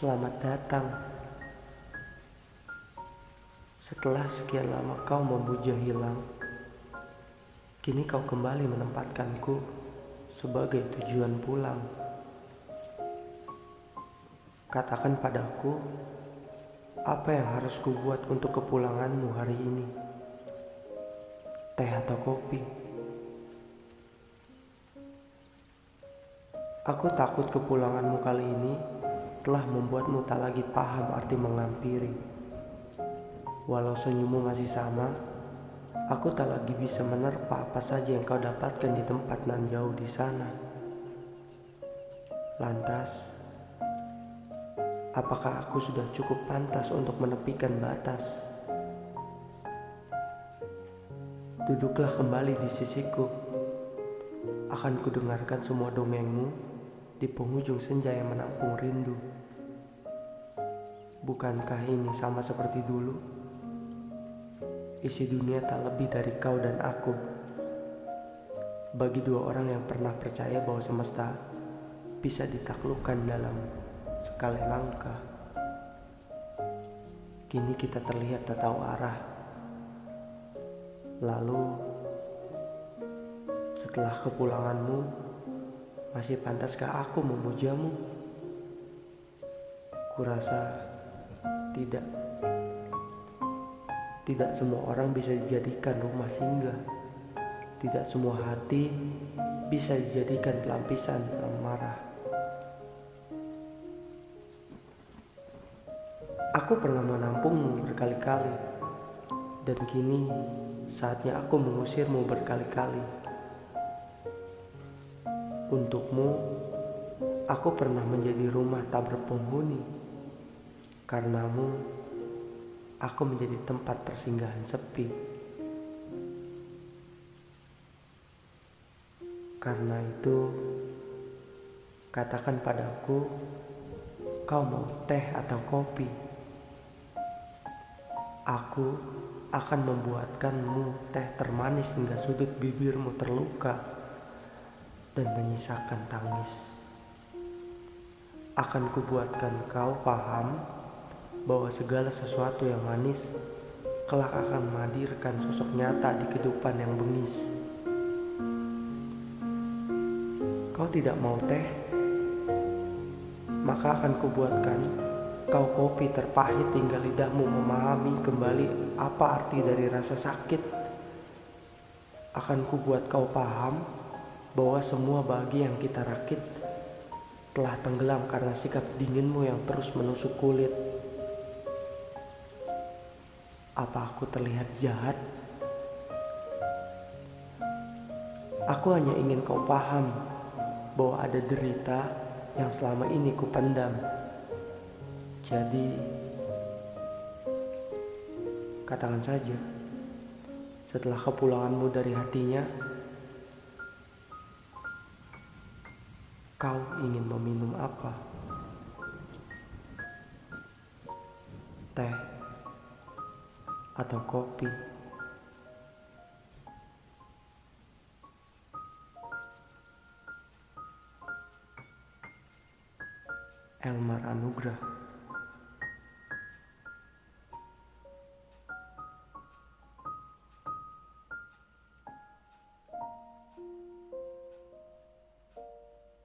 Selamat datang. Setelah sekian lama kau membuja hilang, kini kau kembali menempatkanku sebagai tujuan pulang. Katakan padaku, apa yang harus kubuat untuk kepulanganmu hari ini? Teh atau kopi? Aku takut kepulanganmu kali ini telah membuatmu tak lagi paham arti mengampiri. Walau senyummu masih sama, aku tak lagi bisa menerpa apa saja yang kau dapatkan di tempat nan jauh di sana. Lantas, apakah aku sudah cukup pantas untuk menepikan batas? Duduklah kembali di sisiku. Akan kudengarkan semua dongengmu di penghujung senja yang menampung rindu. Bukankah ini sama seperti dulu? Isi dunia tak lebih dari kau dan aku. Bagi dua orang yang pernah percaya bahwa semesta bisa ditaklukkan dalam sekali langkah. Kini kita terlihat tak tahu arah. Lalu setelah kepulanganmu, masih pantaskah aku memujamu? Kurasa tidak. Tidak semua orang bisa dijadikan rumah singgah. Tidak semua hati bisa dijadikan pelampisan amarah. Aku pernah menampungmu berkali-kali, dan kini saatnya aku mengusirmu berkali-kali. Untukmu, aku pernah menjadi rumah tak berpenghuni. Karenamu, aku menjadi tempat persinggahan sepi. Karena itu, katakan padaku, kau mau teh atau kopi? Aku akan membuatkanmu teh termanis hingga sudut bibirmu terluka dan menyisakan tangis. Akan kubuatkan kau paham bahwa segala sesuatu yang manis kelak akan menghadirkan sosok nyata di kehidupan yang bengis. Kau tidak mau teh, maka akan kubuatkan kau kopi terpahit hingga lidahmu memahami kembali apa arti dari rasa sakit. Akan kubuat kau paham bahwa semua bahagia yang kita rakit telah tenggelam karena sikap dinginmu yang terus menusuk kulit. Apa aku terlihat jahat? Aku hanya ingin kau paham bahwa ada derita yang selama ini ku pendam. Jadi, katakan saja, setelah kepulanganmu dari hatinya, Kau ingin meminum apa? Teh atau kopi? Elmar Anugrah